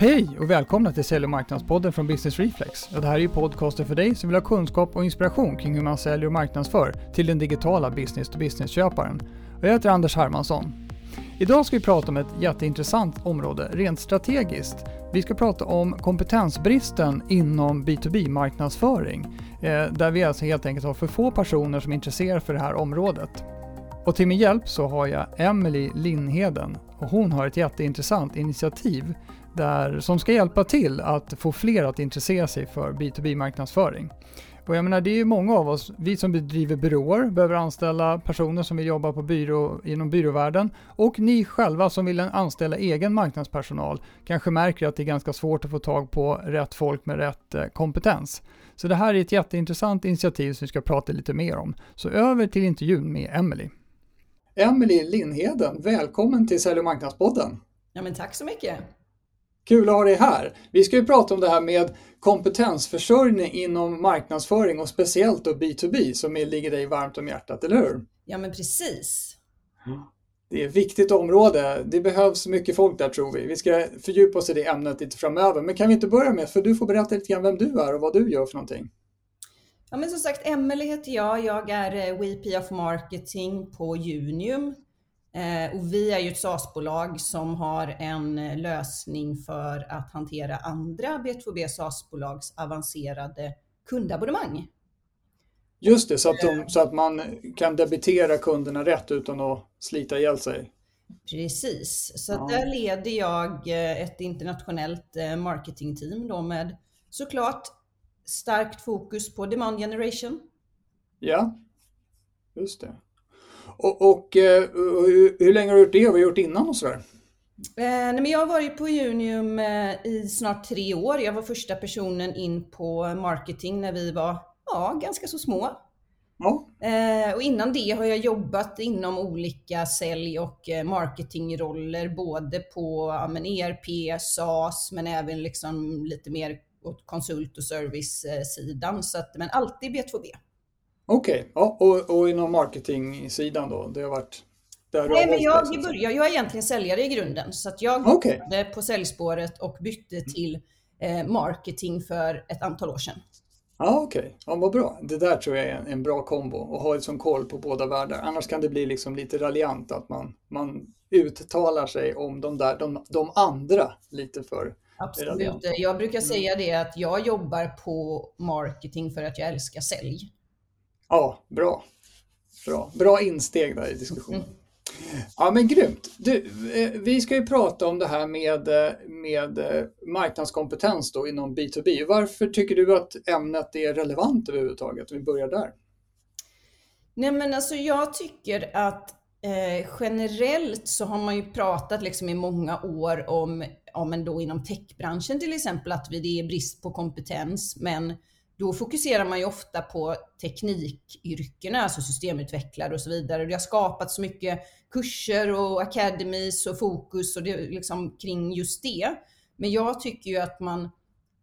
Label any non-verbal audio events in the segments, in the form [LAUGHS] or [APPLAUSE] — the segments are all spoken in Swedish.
Hej och välkomna till Sälj och marknadspodden från Business Reflex. Det här är ju podcasten för dig som vill ha kunskap och inspiration kring hur man säljer och marknadsför till den digitala business-to-business-köparen. Jag heter Anders Hermansson. Idag ska vi prata om ett jätteintressant område rent strategiskt. Vi ska prata om kompetensbristen inom B2B-marknadsföring, eh, där vi alltså helt enkelt har för få personer som är intresserade för det här området. Och till min hjälp så har jag Emily Lindheden. och hon har ett jätteintressant initiativ där, som ska hjälpa till att få fler att intressera sig för B2B-marknadsföring. Och jag menar, det är ju många av oss, vi som bedriver byråer, behöver anställa personer som vill jobba på byrå, inom byråvärlden och ni själva som vill anställa egen marknadspersonal kanske märker att det är ganska svårt att få tag på rätt folk med rätt eh, kompetens. Så det här är ett jätteintressant initiativ som vi ska prata lite mer om. Så över till intervjun med Emily. Emily Lindheden, välkommen till Sälj och marknadspodden. Ja, men tack så mycket. Kul att ha dig här. Vi ska ju prata om det här med kompetensförsörjning inom marknadsföring och speciellt då B2B som ligger dig varmt om hjärtat, eller hur? Ja, men precis. Det är ett viktigt område. Det behövs mycket folk där tror vi. Vi ska fördjupa oss i det ämnet lite framöver. Men kan vi inte börja med, för du får berätta lite grann vem du är och vad du gör för någonting. Ja, men som sagt, Emelie heter jag. Jag är eh, VP of Marketing på Unium. Eh, och vi är ju ett SaaS-bolag som har en eh, lösning för att hantera andra B2B SaaS-bolags avancerade kundabonnemang. Just det, så att, de, så att man kan debitera kunderna rätt utan att slita ihjäl sig. Precis, så ja. där leder jag ett internationellt marketingteam då med såklart starkt fokus på demand generation. Ja, just det. Och, och uh, hur, hur, länge har du gjort det? Vad har du gjort innan och sådär? Eh, men jag har varit på Unium eh, i snart tre år. Jag var första personen in på marketing när vi var ja, ganska så små. Ja. Eh, och innan det har jag jobbat inom olika sälj och eh, marketingroller, både på ja, men ERP, SAS, men även liksom lite mer åt konsult och service-sidan. Så att, men alltid B2B. Okej, okay. ja, och, och inom marketing-sidan då? Det har varit där Nej, men jag, jag, började, jag är egentligen säljare i grunden, så att jag okay. började på säljspåret och bytte till eh, marketing för ett antal år sedan. Ja, Okej, okay. ja, vad bra. Det där tror jag är en, en bra kombo att ha liksom koll på båda världar. Annars kan det bli liksom lite raljant att man, man uttalar sig om de, där, de, de andra lite för Absolut. Jag brukar mm. säga det att jag jobbar på marketing för att jag älskar sälj. Ja, bra. Bra, bra insteg där i diskussionen. Mm. Ja men grymt. Du, eh, vi ska ju prata om det här med, eh, med eh, marknadskompetens då inom B2B. Varför tycker du att ämnet är relevant överhuvudtaget? Vi börjar där. Nej men alltså jag tycker att eh, generellt så har man ju pratat liksom i många år om, om ändå inom techbranschen till exempel, att det är brist på kompetens, men då fokuserar man ju ofta på teknikyrkena, alltså systemutvecklare och så vidare. Det har skapats så mycket kurser och academies och fokus och det, liksom kring just det. Men jag tycker ju att man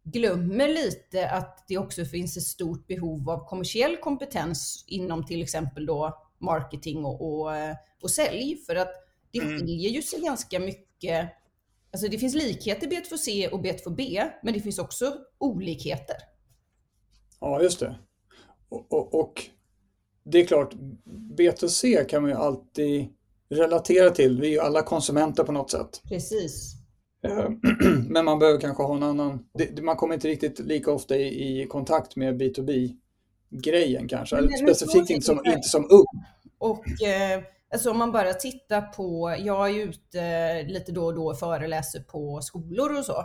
glömmer lite att det också finns ett stort behov av kommersiell kompetens inom till exempel då marketing och, och, och sälj. För att det mm. skiljer ju sig ganska mycket. Alltså det finns likheter B2C och B2B, men det finns också olikheter. Ja, just det. Och, och, och det är klart, B2C kan man ju alltid relatera till. Vi är ju alla konsumenter på något sätt. Precis. Eh, [CLEARS THROAT] men man behöver kanske ha en annan... Man kommer inte riktigt lika ofta i, i kontakt med B2B-grejen kanske. Men, Specifikt inte som, inte som ung. Och eh, alltså om man bara tittar på, jag är ute lite då och då och föreläser på skolor och så,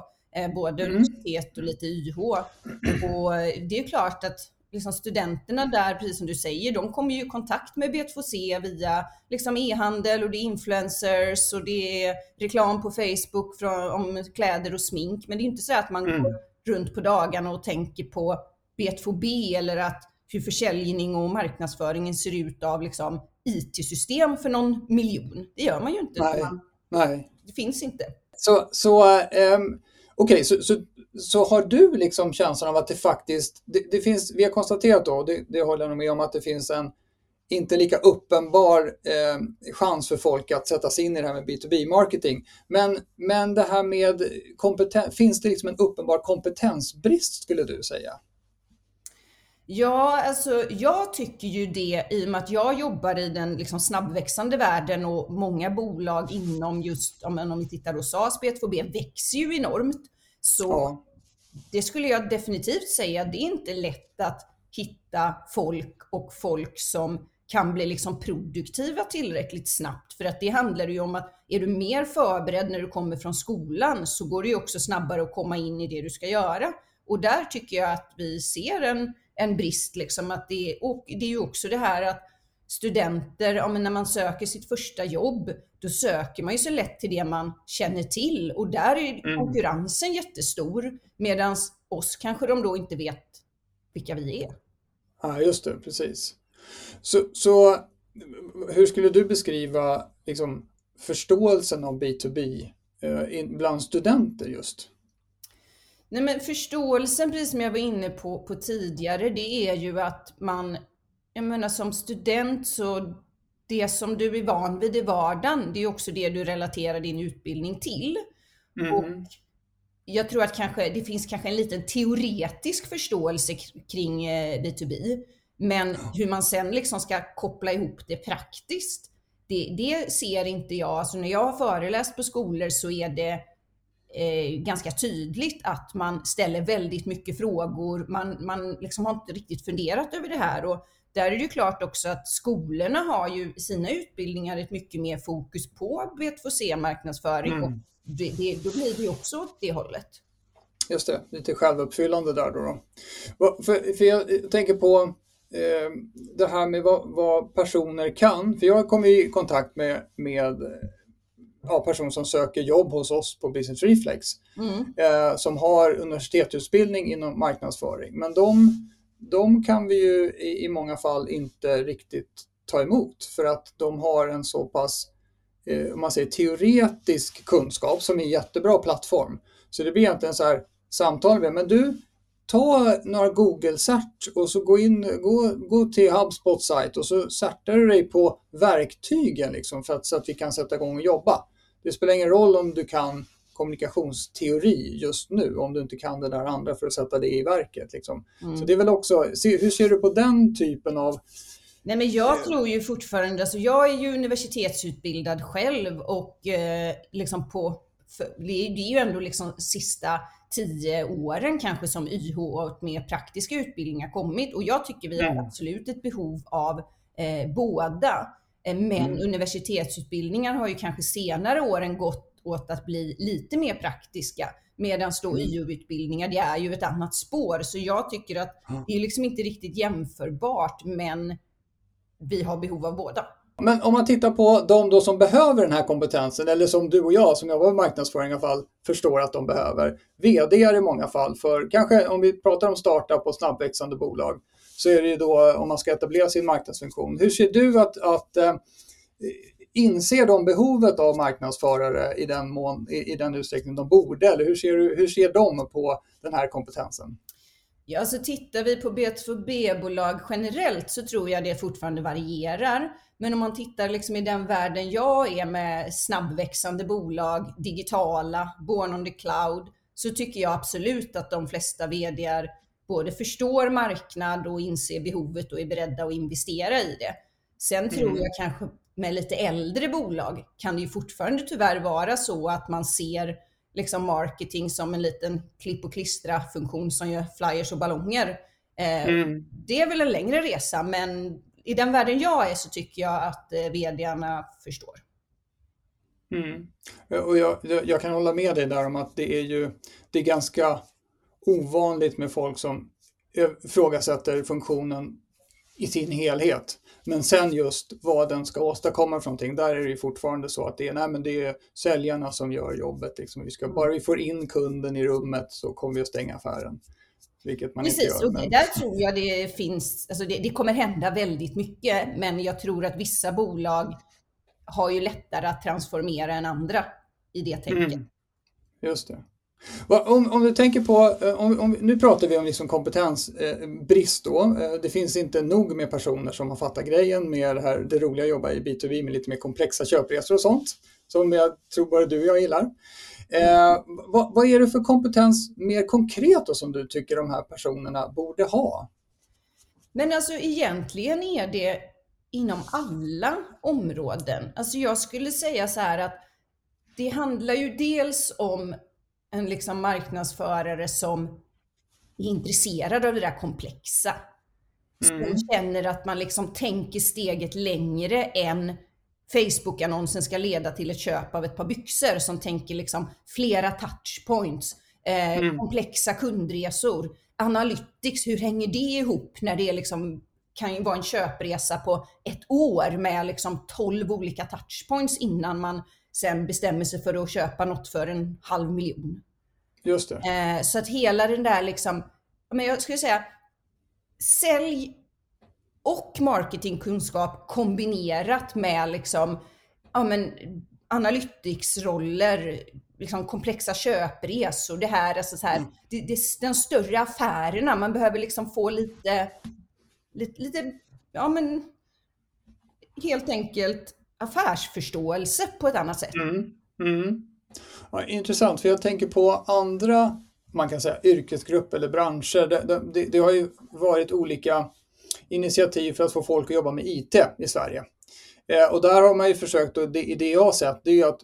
både mm. universitet och lite YH. Och det är klart att liksom studenterna där, precis som du säger, de kommer ju i kontakt med B2C via liksom e-handel och det är influencers och det är reklam på Facebook från, om kläder och smink. Men det är inte så att man mm. går runt på dagarna och tänker på B2B eller att hur försäljning och marknadsföringen ser ut av liksom IT-system för någon miljon. Det gör man ju inte. Nej. Nej. Det finns inte. Så, så um, okej, okay, så, så, så har du liksom känslan av att det faktiskt, det, det finns, vi har konstaterat då, det, det håller jag nog med om, att det finns en, inte lika uppenbar eh, chans för folk att sätta sig in i det här med B2B-marketing. Men, men det här med kompetens, finns det liksom en uppenbar kompetensbrist skulle du säga? Ja, alltså jag tycker ju det i och med att jag jobbar i den liksom snabbväxande världen och många bolag inom just, om, om vi tittar hos SAS, B2B, växer ju enormt. Så ja. det skulle jag definitivt säga, det är inte lätt att hitta folk och folk som kan bli liksom produktiva tillräckligt snabbt. För att det handlar ju om att är du mer förberedd när du kommer från skolan så går det ju också snabbare att komma in i det du ska göra. Och där tycker jag att vi ser en, en brist. Liksom, att det, och det är ju också det här att studenter, ja, när man söker sitt första jobb, då söker man ju så lätt till det man känner till och där är mm. konkurrensen jättestor. Medan oss kanske de då inte vet vilka vi är. Ja, just det, precis. Så, så hur skulle du beskriva liksom, förståelsen av B2B eh, bland studenter just? Nej, men förståelsen, precis som jag var inne på, på tidigare, det är ju att man, jag menar som student så det som du är van vid i vardagen, det är också det du relaterar din utbildning till. Mm. Och jag tror att kanske, det finns kanske en liten teoretisk förståelse kring B2B. Eh, men hur man sen liksom ska koppla ihop det praktiskt, det, det ser inte jag. Alltså när jag har föreläst på skolor så är det eh, ganska tydligt att man ställer väldigt mycket frågor. Man, man liksom har inte riktigt funderat över det här. Och där är det ju klart också att skolorna har ju i sina utbildningar ett mycket mer fokus på B2C-marknadsföring. Mm. Och det, det, då blir det ju också åt det hållet. Just det, lite självuppfyllande där då. då. För, för jag tänker på eh, det här med vad, vad, personer kan. För jag kommer i kontakt med, med ja, personer som söker jobb hos oss på Business Reflex mm. eh, som har universitetsutbildning inom marknadsföring. Men de, de kan vi ju i, i, många fall inte riktigt ta emot för att de har en så pass eh, om man säger, teoretisk kunskap som är en jättebra plattform. Så det blir egentligen så här samtal med, men du, ta några Google-cert och så gå, in, gå, gå till HubSpot sajt och så certar du dig på verktygen liksom för att, så att vi kan sätta igång och jobba. Det spelar ingen roll om du kan kommunikationsteori just nu om du inte kan det där andra för att sätta det i verket. Liksom. Mm. Så det är väl också, hur ser du på den typen av Nej, men jag tror ju fortfarande, alltså jag är ju universitetsutbildad själv och eh, liksom på, för, det, är, det är ju ändå liksom sista tio åren kanske som YH och mer praktiska utbildningar kommit och jag tycker vi har mm. absolut ett behov av eh, båda. Eh, men mm. universitetsutbildningar har ju kanske senare åren gått åt att bli lite mer praktiska. Medan då mm. YO-utbildningar, det är ju ett annat spår. Så jag tycker att det är liksom inte riktigt jämförbart, men vi har behov av båda. Men om man tittar på de då som behöver den här kompetensen, eller som du och jag som jobbar med marknadsföring i alla fall förstår att de behöver. VD i många fall, för kanske om vi pratar om startup och snabbväxande bolag, så är det ju då om man ska etablera sin marknadsfunktion. Hur ser du att, att äh, inser de behovet av marknadsförare i den, mån, i, i den utsträckning de borde? Eller hur ser, du, hur ser de på den här kompetensen? Ja, så tittar vi på B2B-bolag generellt så tror jag det fortfarande varierar. Men om man tittar liksom i den världen jag är med snabbväxande bolag, digitala, born on the cloud, så tycker jag absolut att de flesta VDR både förstår marknad och inser behovet och är beredda att investera i det. Sen tror mm. jag kanske med lite äldre bolag kan det ju fortfarande tyvärr vara så att man ser liksom marketing som en liten klipp och klistra funktion som gör flyers och ballonger. Eh, mm. Det är väl en längre resa, men i den världen jag är så tycker jag att eh, vdarna förstår. Mm. Och jag, jag, kan hålla med dig där om att det är ju det är ganska ovanligt med folk som ifrågasätter funktionen i sin helhet. Men sen just vad den ska åstadkomma för någonting, där är det fortfarande så att det är, nej, men det är säljarna som gör jobbet. Liksom. Vi ska, bara vi får in kunden i rummet så kommer vi att stänga affären. Vilket man Precis, inte gör, men... och där tror jag det finns, alltså det, det, kommer hända väldigt mycket, men jag tror att vissa bolag har ju lättare att transformera än andra i det tänket. Mm. Just det. Om, om, du tänker på, eh, om, om, nu pratar vi om liksom kompetensbrist eh, då. Eh, det finns inte nog med personer som har fattat grejen med det, här, det roliga att jobba i B2B med lite mer komplexa köpresor och sånt. Som jag tror både du och jag gillar. Eh, vad, vad, är det för kompetens mer konkret då, som du tycker de här personerna borde ha? Men alltså egentligen är det inom alla områden. Alltså jag skulle säga så här att det handlar ju dels om en liksom marknadsförare som är intresserad av det där komplexa. Mm. Som känner att man liksom tänker steget längre än Facebook-annonsen ska leda till ett köp av ett par byxor som tänker liksom flera touchpoints, eh, mm. komplexa kundresor, analytics, hur hänger det ihop när det liksom kan ju vara en köpresa på ett år med liksom 12 olika touchpoints innan man sen bestämmer sig för att köpa något för en halv miljon. Just det. Eh, så att hela den där liksom, men jag skulle säga, sälj och marketingkunskap kombinerat med liksom, ja men analytics-roller, liksom komplexa köpresor, det här, alltså så här, mm. det, det, den större affärerna, man behöver liksom få lite, lite, lite, ja men helt enkelt affärsförståelse på ett annat sätt. Mm. Mm. Ja, intressant, för jag tänker på andra man kan säga yrkesgrupper eller branscher. Det, det, det, har ju varit olika initiativ för att få folk att jobba med IT i Sverige. Eh, och där har man ju försökt, och det, det jag har sett, det är ju att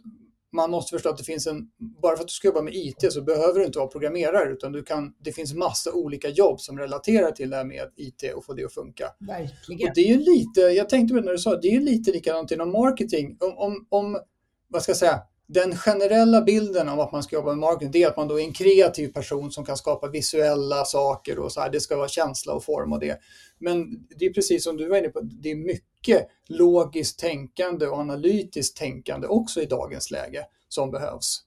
man måste förstå att det finns en, bara för att du ska jobba med IT så behöver du inte vara programmerare utan du kan, det finns massa olika jobb som relaterar till det här med IT och få det att funka. Verkligen. Och det är ju lite, jag tänkte på det när du sa, det är ju lite likadant inom marketing. Om, om, om vad ska jag säga, den generella bilden av att man ska jobba med marketing det är att man då är en kreativ person som kan skapa visuella saker och så här, det ska vara känsla och form och det. Men det är precis som du var inne på, det är mycket logiskt tänkande och analytiskt tänkande också i dagens läge som behövs.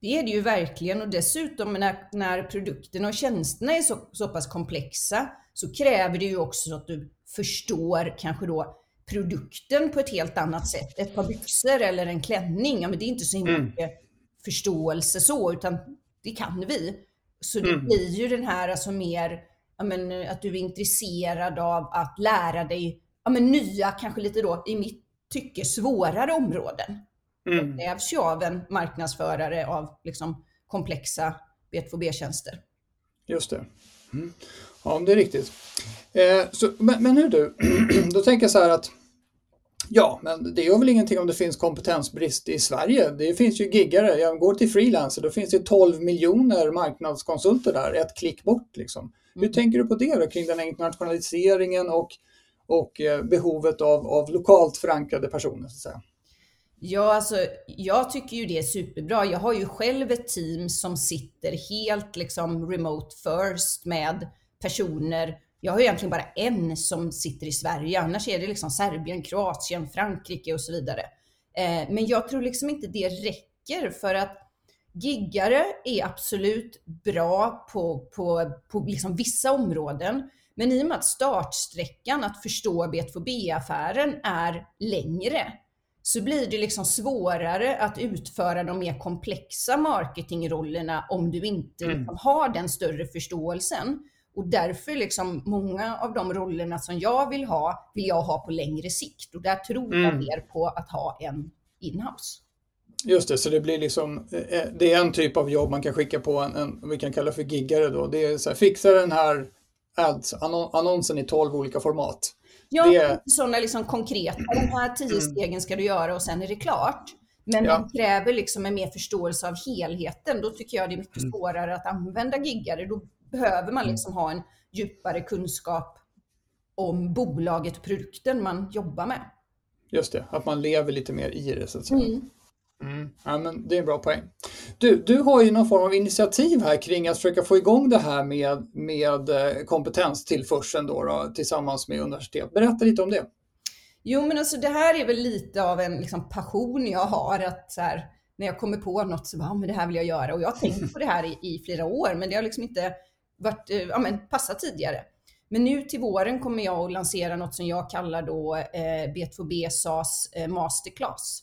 Det är det ju verkligen och dessutom när, när produkterna och tjänsterna är så, så pass komplexa så kräver det ju också att du förstår kanske då produkten på ett helt annat sätt. Ett par byxor eller en klänning, ja, men det är inte så himla mm. mycket förståelse så, utan det kan vi. Så det mm. blir ju den här alltså mer, ja, men, att du är intresserad av att lära dig ja, men, nya, kanske lite då i mitt tycke svårare områden. Mm. Det krävs ju av en marknadsförare av liksom, komplexa B2B-tjänster. Just det. Mm. Ja, det är riktigt. Eh, så, men, men hur du, [CLEARS THROAT] då tänker jag så här att Ja, men det gör väl ingenting om det finns kompetensbrist i Sverige. Det finns ju giggare. Jag går till freelancer, då finns det 12 miljoner marknadskonsulter där, ett klick bort. Liksom. Hur mm. tänker du på det då, kring den här internationaliseringen och, och eh, behovet av, av lokalt förankrade personer? Så att säga? Ja, alltså, jag tycker ju det är superbra. Jag har ju själv ett team som sitter helt liksom remote first med personer jag har egentligen bara en som sitter i Sverige, annars är det liksom Serbien, Kroatien, Frankrike och så vidare. Eh, men jag tror liksom inte det räcker för att giggare är absolut bra på, på, på liksom vissa områden. Men i och med att startsträckan att förstå B2B-affären är längre så blir det liksom svårare att utföra de mer komplexa marketingrollerna om du inte mm. liksom har den större förståelsen. Och därför liksom många av de rollerna som jag vill ha, vill jag ha på längre sikt. Och där tror jag mm. mer på att ha en inhouse. Just det, så det blir liksom, eh, det är en typ av jobb man kan skicka på en, en vi kan kalla för giggare då. Det är så här, fixa den här ads, annonsen i 12 olika format. Ja, det... sådana liksom konkreta, de här tio mm. stegen ska du göra och sen är det klart. Men ja. det kräver liksom en mer förståelse av helheten. Då tycker jag det är mycket mm. svårare att använda giggare. Då behöver man mm. liksom ha en djupare kunskap om bolaget och produkten man jobbar med. Just det, att man lever lite mer i det så att säga. Mm. Mm. Ja, men det är en bra poäng. Du, du har ju någon form av initiativ här kring att försöka få igång det här med, med eh, kompetenstillförseln då, då, tillsammans med universitet. Berätta lite om det. Jo, men alltså det här är väl lite av en liksom, passion jag har. att så här, När jag kommer på något så bara, men det här vill jag göra. Och jag har tänkt på det här i, i flera år, men det har liksom inte varit, eh, ja, men passat tidigare. Men nu till våren kommer jag att lansera något som jag kallar då eh, B2B SAS eh, Masterclass.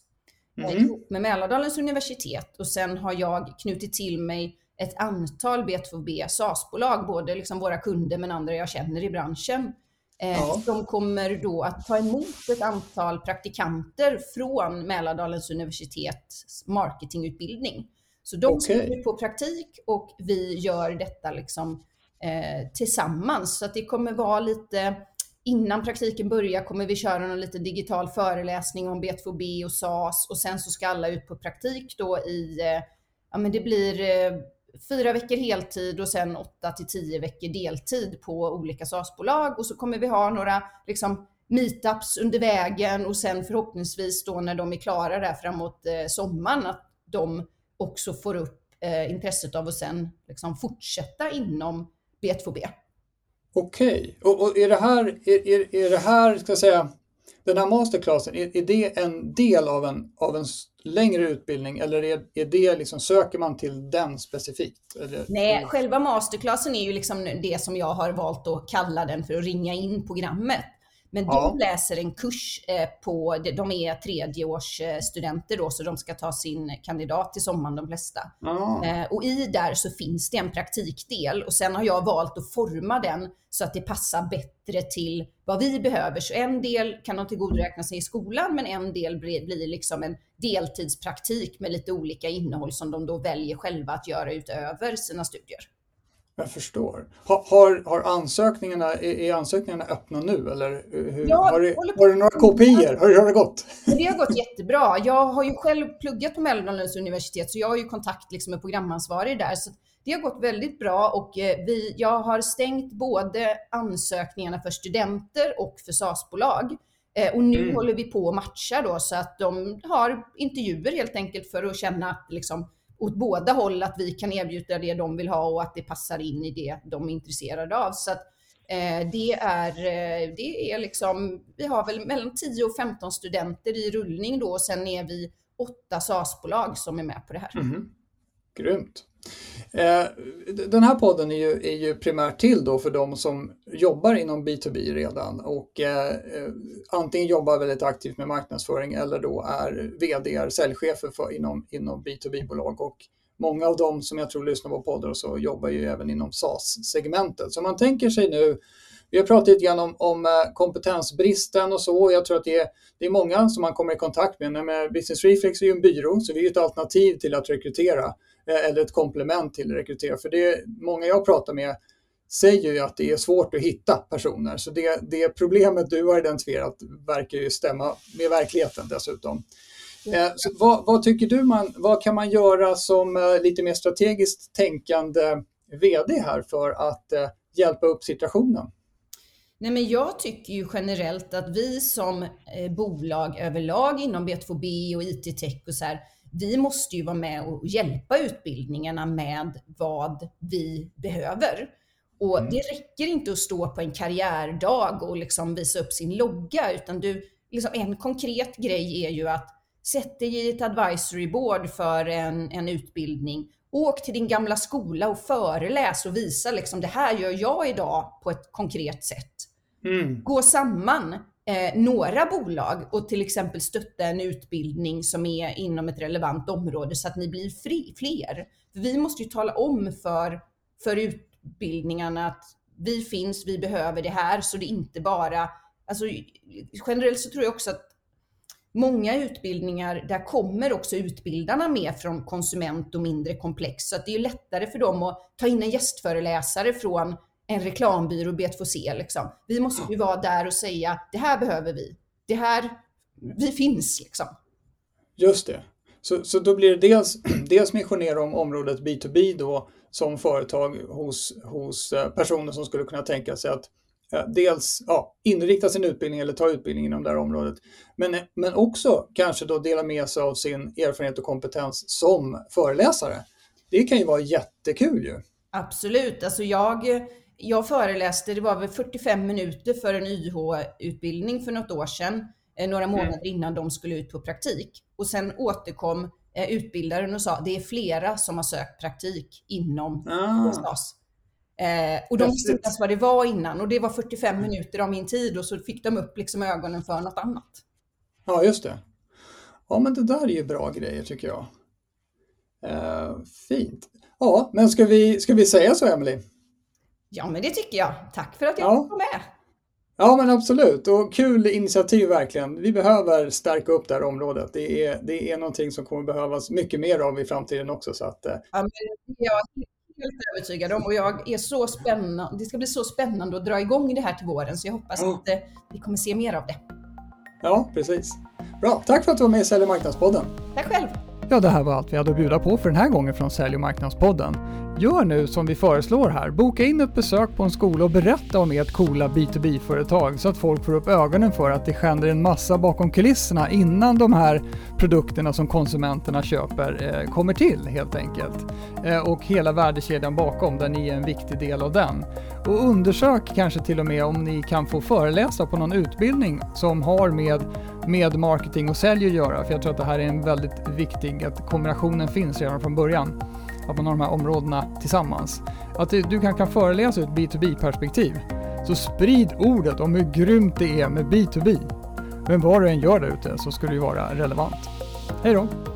Mm. Ihop med Mälardalens universitet och sen har jag knutit till mig ett antal B2B SaaS-bolag, både liksom våra kunder men andra jag känner i branschen. Eh, ja. De kommer då att ta emot ett antal praktikanter från Mälardalens universitets marketingutbildning. Så de okay. skriver på praktik och vi gör detta liksom, eh, tillsammans. Så att det kommer vara lite, innan praktiken börjar kommer vi köra någon liten digital föreläsning om B2B och SAS och sen så ska alla ut på praktik då i, eh, ja men det blir eh, fyra veckor heltid och sen åtta till tio veckor deltid på olika SAS-bolag och så kommer vi ha några liksom meetups under vägen och sen förhoppningsvis då när de är klara där framåt eh, sommaren att de också får upp eh, intresset av att sen liksom fortsätta inom B2B. Okej, och, och, är det här, är, är, är det här, ska jag säga, den här masterclassen, är, är det en del av en, av en längre utbildning eller är, är det liksom, söker man till den specifikt? Eller? Nej, själva masterclassen är ju liksom det som jag har valt att kalla den för att ringa in programmet. Men ja. de läser en kurs eh, på, de är tredjeårsstudenter då, så de ska ta sin kandidat till sommaren de flesta. Ja. Eh, och i där så finns det en praktikdel och sen har jag valt att forma den så att det passar bättre till vad vi behöver. Så en del kan de tillgodoräkna sig i skolan, men en del blir, blir liksom en deltidspraktik med lite olika innehåll som de då väljer själva att göra utöver sina studier. Jag förstår. Har, har, har ansökningarna, är, är, ansökningarna öppna nu eller hur, ja, har, det, har du några kopior? Hur har det gått? [LAUGHS] Det har gått jättebra. Jag har ju själv pluggat på Mälardalens universitet så jag har ju kontakt liksom med programansvarig där. Så det har gått väldigt bra och eh, vi, jag har stängt både ansökningarna för studenter och för SAS-bolag. Eh, och nu mm. håller vi på att matcha då så att de har intervjuer helt enkelt för att känna att liksom, åt båda håll att vi kan erbjuda det de vill ha och att det passar in i det de är intresserade av. Så att, eh, det, är, eh, det är liksom, vi har väl mellan 10 och 15 studenter i rullning då och sen är vi åtta SAS-bolag som är med på det här. Mm. Grymt. Eh, den här podden är ju, är ju primärt till då för de som jobbar inom B2B redan och eh, eh, antingen jobbar väldigt aktivt med marknadsföring eller då är vd, säljchefer för, inom, inom B2B-bolag. Och många av dem som jag tror lyssnar på poddar och så jobbar ju även inom SaaS-segmentet. Så man tänker sig nu vi har pratat lite grann om, om eh, kompetensbristen och så. Jag tror att det är, det är många som man kommer i kontakt med. med Business Reflex är ju en byrå, så vi är ett alternativ till att rekrytera. Eh, eller ett komplement till rekrytera. För det är, många jag pratar med säger ju att det är svårt att hitta personer. Så det, det problemet du har identifierat verkar ju stämma med verkligheten dessutom. Eh, så vad, vad, tycker du man, vad kan man göra som eh, lite mer strategiskt tänkande VD här för att eh, hjälpa upp situationen? Nej, men jag tycker ju generellt att vi som eh, bolag överlag inom B2B och IT-tech och så här, vi måste ju vara med och hjälpa utbildningarna med vad vi behöver. Och mm. det räcker inte att stå på en karriärdag och liksom visa upp sin logga, utan du, liksom en konkret grej är ju att sätta dig i ett advisory board för en, en utbildning. Åk till din gamla skola och föreläs och visa liksom det här gör jag idag på ett konkret sätt. Mm. Gå samman eh, några bolag och till exempel stötta en utbildning som är inom ett relevant område så att ni blir fri, fler. För vi måste ju tala om för, för utbildningarna att vi finns, vi behöver det här, så det är inte bara, alltså generellt så tror jag också att många utbildningar, där kommer också utbildarna med från konsument och mindre komplex, så att det är lättare för dem att ta in en gästföreläsare från en reklambyrå B2C. Liksom. Vi måste ju vara där och säga, det här behöver vi. Det här, vi finns liksom. Just det. Så, så då blir det dels, [CLEARS THROAT] dels missionera om området B2B då som företag hos, hos eh, personer som skulle kunna tänka sig att eh, dels ja, inrikta sin utbildning eller ta utbildning inom det här området. Men, men också kanske då dela med sig av sin erfarenhet och kompetens som föreläsare. Det kan ju vara jättekul ju. Absolut. Alltså jag jag föreläste, det var väl 45 minuter för en YH-utbildning för något år sedan, eh, några mm. månader innan de skulle ut på praktik. Och sen återkom eh, utbildaren och sa, det är flera som har sökt praktik inom ah. SAS. Eh, och de visste inte ens vad det var innan och det var 45 mm. minuter av min tid och så fick de upp liksom ögonen för något annat. Ja, just det. Ja, men det där är ju bra grejer tycker jag. Eh, fint. Ja, men ska vi, ska vi säga så Emily? Ja, men det tycker jag. Tack för att jag ja. var med. Ja, men absolut. Och kul initiativ verkligen. Vi behöver stärka upp det här området. Det är, det är någonting som kommer behövas mycket mer av i framtiden också. Så att, eh. ja, men jag är helt övertygad om och jag är så spännande. Det ska bli så spännande att dra igång det här till våren så jag hoppas ja. att eh, vi kommer se mer av det. Ja, precis. Bra. Tack för att du var med i Sälj marknadspodden. Tack själv. Ja, det här var allt vi hade att bjuda på för den här gången från Sälj och marknadspodden. Gör nu som vi föreslår här. Boka in ett besök på en skola och berätta om ert coola B2B-företag så att folk får upp ögonen för att det händer en massa bakom kulisserna innan de här produkterna som konsumenterna köper eh, kommer till helt enkelt. Eh, och hela värdekedjan bakom där ni är en viktig del av den. Och undersök kanske till och med om ni kan få föreläsa på någon utbildning som har med, med marketing och sälj att göra. För jag tror att det här är en väldigt viktig, att kombinationen finns redan från början att man har de här områdena tillsammans. Att du kan, kan föreläsa ur ett B2B-perspektiv. Så sprid ordet om hur grymt det är med B2B. Men vad du än gör där ute så ska det ju vara relevant. Hej då!